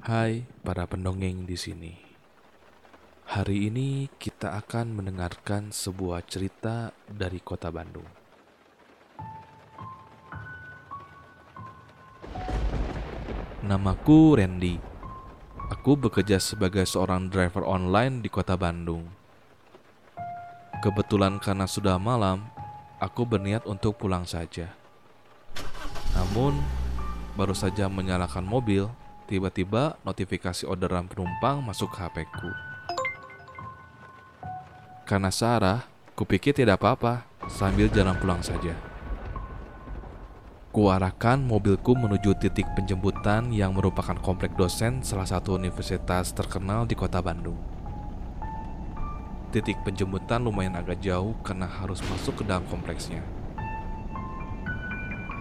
Hai para pendongeng di sini. Hari ini kita akan mendengarkan sebuah cerita dari kota Bandung. Namaku Randy. Aku bekerja sebagai seorang driver online di kota Bandung. Kebetulan karena sudah malam, aku berniat untuk pulang saja. Namun, baru saja menyalakan mobil, tiba-tiba notifikasi orderan penumpang masuk ke HP-ku. Karena Sarah, kupikir tidak apa-apa sambil jalan pulang saja. Kuarahkan mobilku menuju titik penjemputan yang merupakan komplek dosen salah satu universitas terkenal di kota Bandung. Titik penjemputan lumayan agak jauh karena harus masuk ke dalam kompleksnya.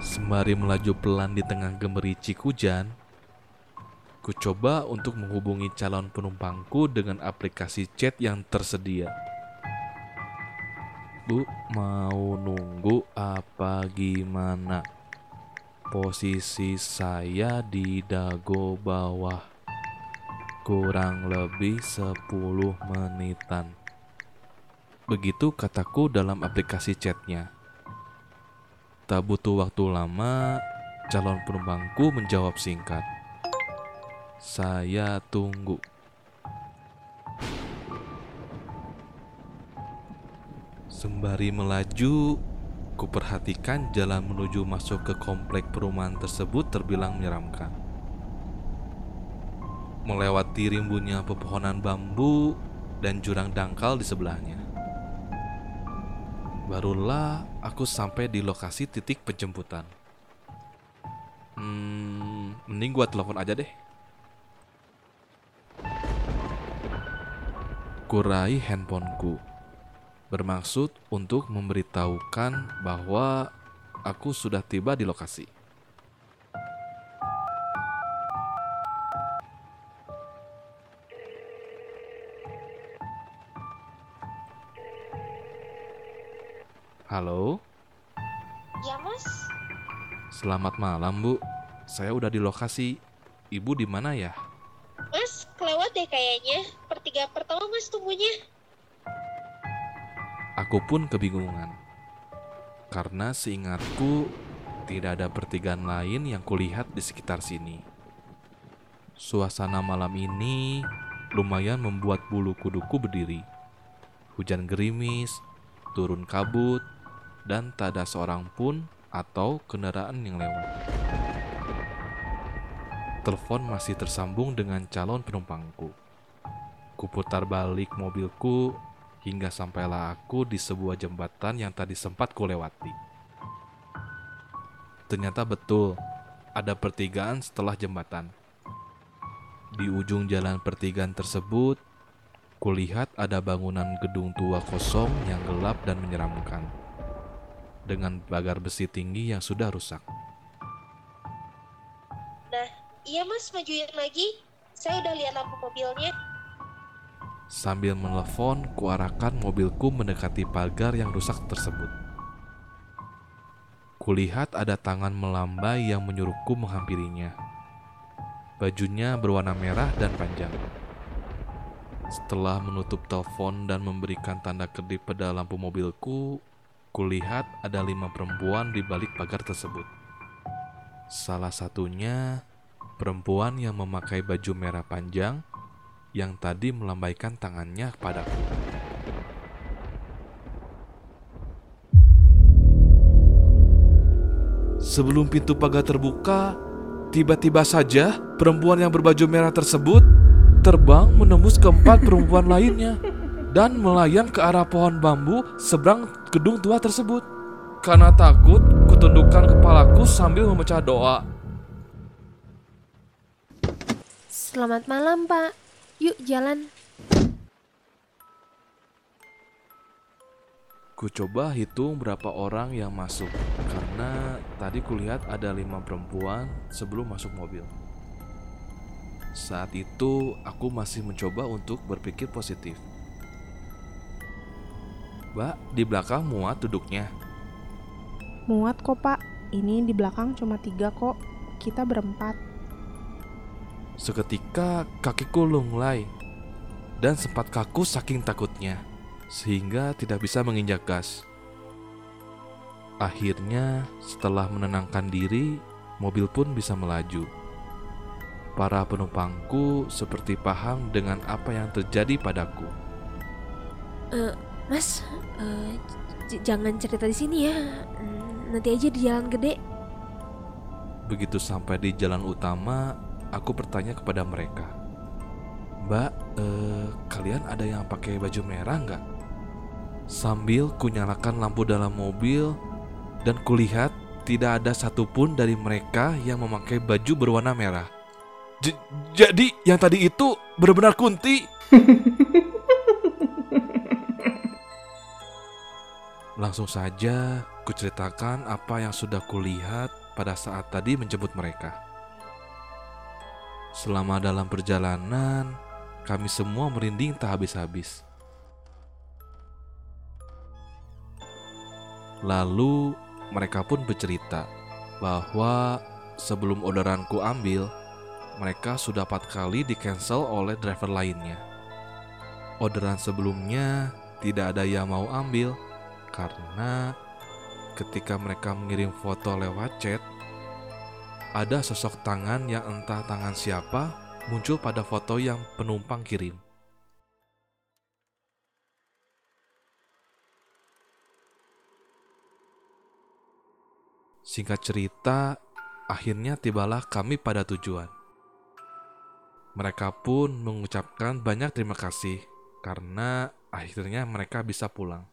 Sembari melaju pelan di tengah gemericik hujan, ku coba untuk menghubungi calon penumpangku dengan aplikasi chat yang tersedia. Bu, mau nunggu apa gimana? Posisi saya di dago bawah. Kurang lebih 10 menitan. Begitu kataku dalam aplikasi chatnya. Tak butuh waktu lama, calon penumpangku menjawab singkat. Saya tunggu. Sembari melaju, kuperhatikan jalan menuju masuk ke komplek perumahan tersebut terbilang menyeramkan. Melewati rimbunnya pepohonan bambu dan jurang dangkal di sebelahnya. Barulah aku sampai di lokasi titik penjemputan. Hmm, mending gua telepon aja deh. Kurai handphoneku bermaksud untuk memberitahukan bahwa aku sudah tiba di lokasi. Halo, Ya mas, selamat malam Bu. Saya udah di lokasi. Ibu di mana ya? mas deh kayaknya. Pertiga pertama mas tunggunya. Aku pun kebingungan. Karena seingatku tidak ada pertigaan lain yang kulihat di sekitar sini. Suasana malam ini lumayan membuat bulu kuduku berdiri. Hujan gerimis, turun kabut, dan tak ada seorang pun atau kendaraan yang lewat. Telepon masih tersambung dengan calon penumpangku. Kuputar balik mobilku hingga sampailah aku di sebuah jembatan yang tadi sempat kulewati. Ternyata betul, ada pertigaan setelah jembatan. Di ujung jalan pertigaan tersebut, kulihat ada bangunan gedung tua kosong yang gelap dan menyeramkan. Dengan pagar besi tinggi yang sudah rusak. Iya mas majuin lagi. Saya udah lihat lampu mobilnya. Sambil menelpon, kuarahkan mobilku mendekati pagar yang rusak tersebut. Kulihat ada tangan melambai yang menyuruhku menghampirinya. Bajunya berwarna merah dan panjang. Setelah menutup telepon dan memberikan tanda kedip pada lampu mobilku, kulihat ada lima perempuan di balik pagar tersebut. Salah satunya perempuan yang memakai baju merah panjang yang tadi melambaikan tangannya kepadaku. Sebelum pintu pagar terbuka, tiba-tiba saja perempuan yang berbaju merah tersebut terbang menembus keempat perempuan lainnya dan melayang ke arah pohon bambu seberang gedung tua tersebut. Karena takut, kutundukkan kepalaku sambil memecah doa. Selamat malam, Pak. Yuk jalan. Ku coba hitung berapa orang yang masuk karena tadi kulihat ada lima perempuan sebelum masuk mobil. Saat itu aku masih mencoba untuk berpikir positif. Mbak, di belakang muat duduknya. Muat kok pak, ini di belakang cuma tiga kok, kita berempat. Seketika kakiku lunglai dan sempat kaku saking takutnya, sehingga tidak bisa menginjak gas. Akhirnya, setelah menenangkan diri, mobil pun bisa melaju. Para penumpangku seperti paham dengan apa yang terjadi padaku. Eh, Mas, j- jangan cerita di sini ya. Nanti aja di jalan gede. Begitu sampai di jalan utama, aku bertanya kepada mereka, "Mbak, eh, kalian ada yang pakai baju merah nggak?" Sambil kunyalakan lampu dalam mobil dan kulihat tidak ada satupun dari mereka yang memakai baju berwarna merah. J- jadi yang tadi itu benar-benar Kunti. Langsung saja kuceritakan apa yang sudah kulihat pada saat tadi menjemput mereka. Selama dalam perjalanan, kami semua merinding tak habis-habis. Lalu mereka pun bercerita bahwa sebelum orderanku ambil, mereka sudah empat kali di cancel oleh driver lainnya. Orderan sebelumnya tidak ada yang mau ambil karena ketika mereka mengirim foto lewat chat, ada sosok tangan yang entah tangan siapa muncul pada foto yang penumpang kirim. Singkat cerita, akhirnya tibalah kami pada tujuan. Mereka pun mengucapkan banyak terima kasih karena akhirnya mereka bisa pulang.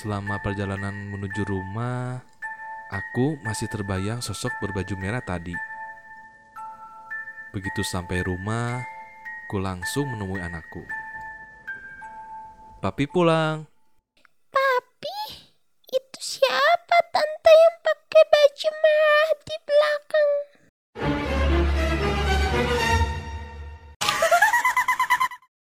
Selama perjalanan menuju rumah, aku masih terbayang sosok berbaju merah tadi. Begitu sampai rumah, ku langsung menemui anakku. Papi pulang.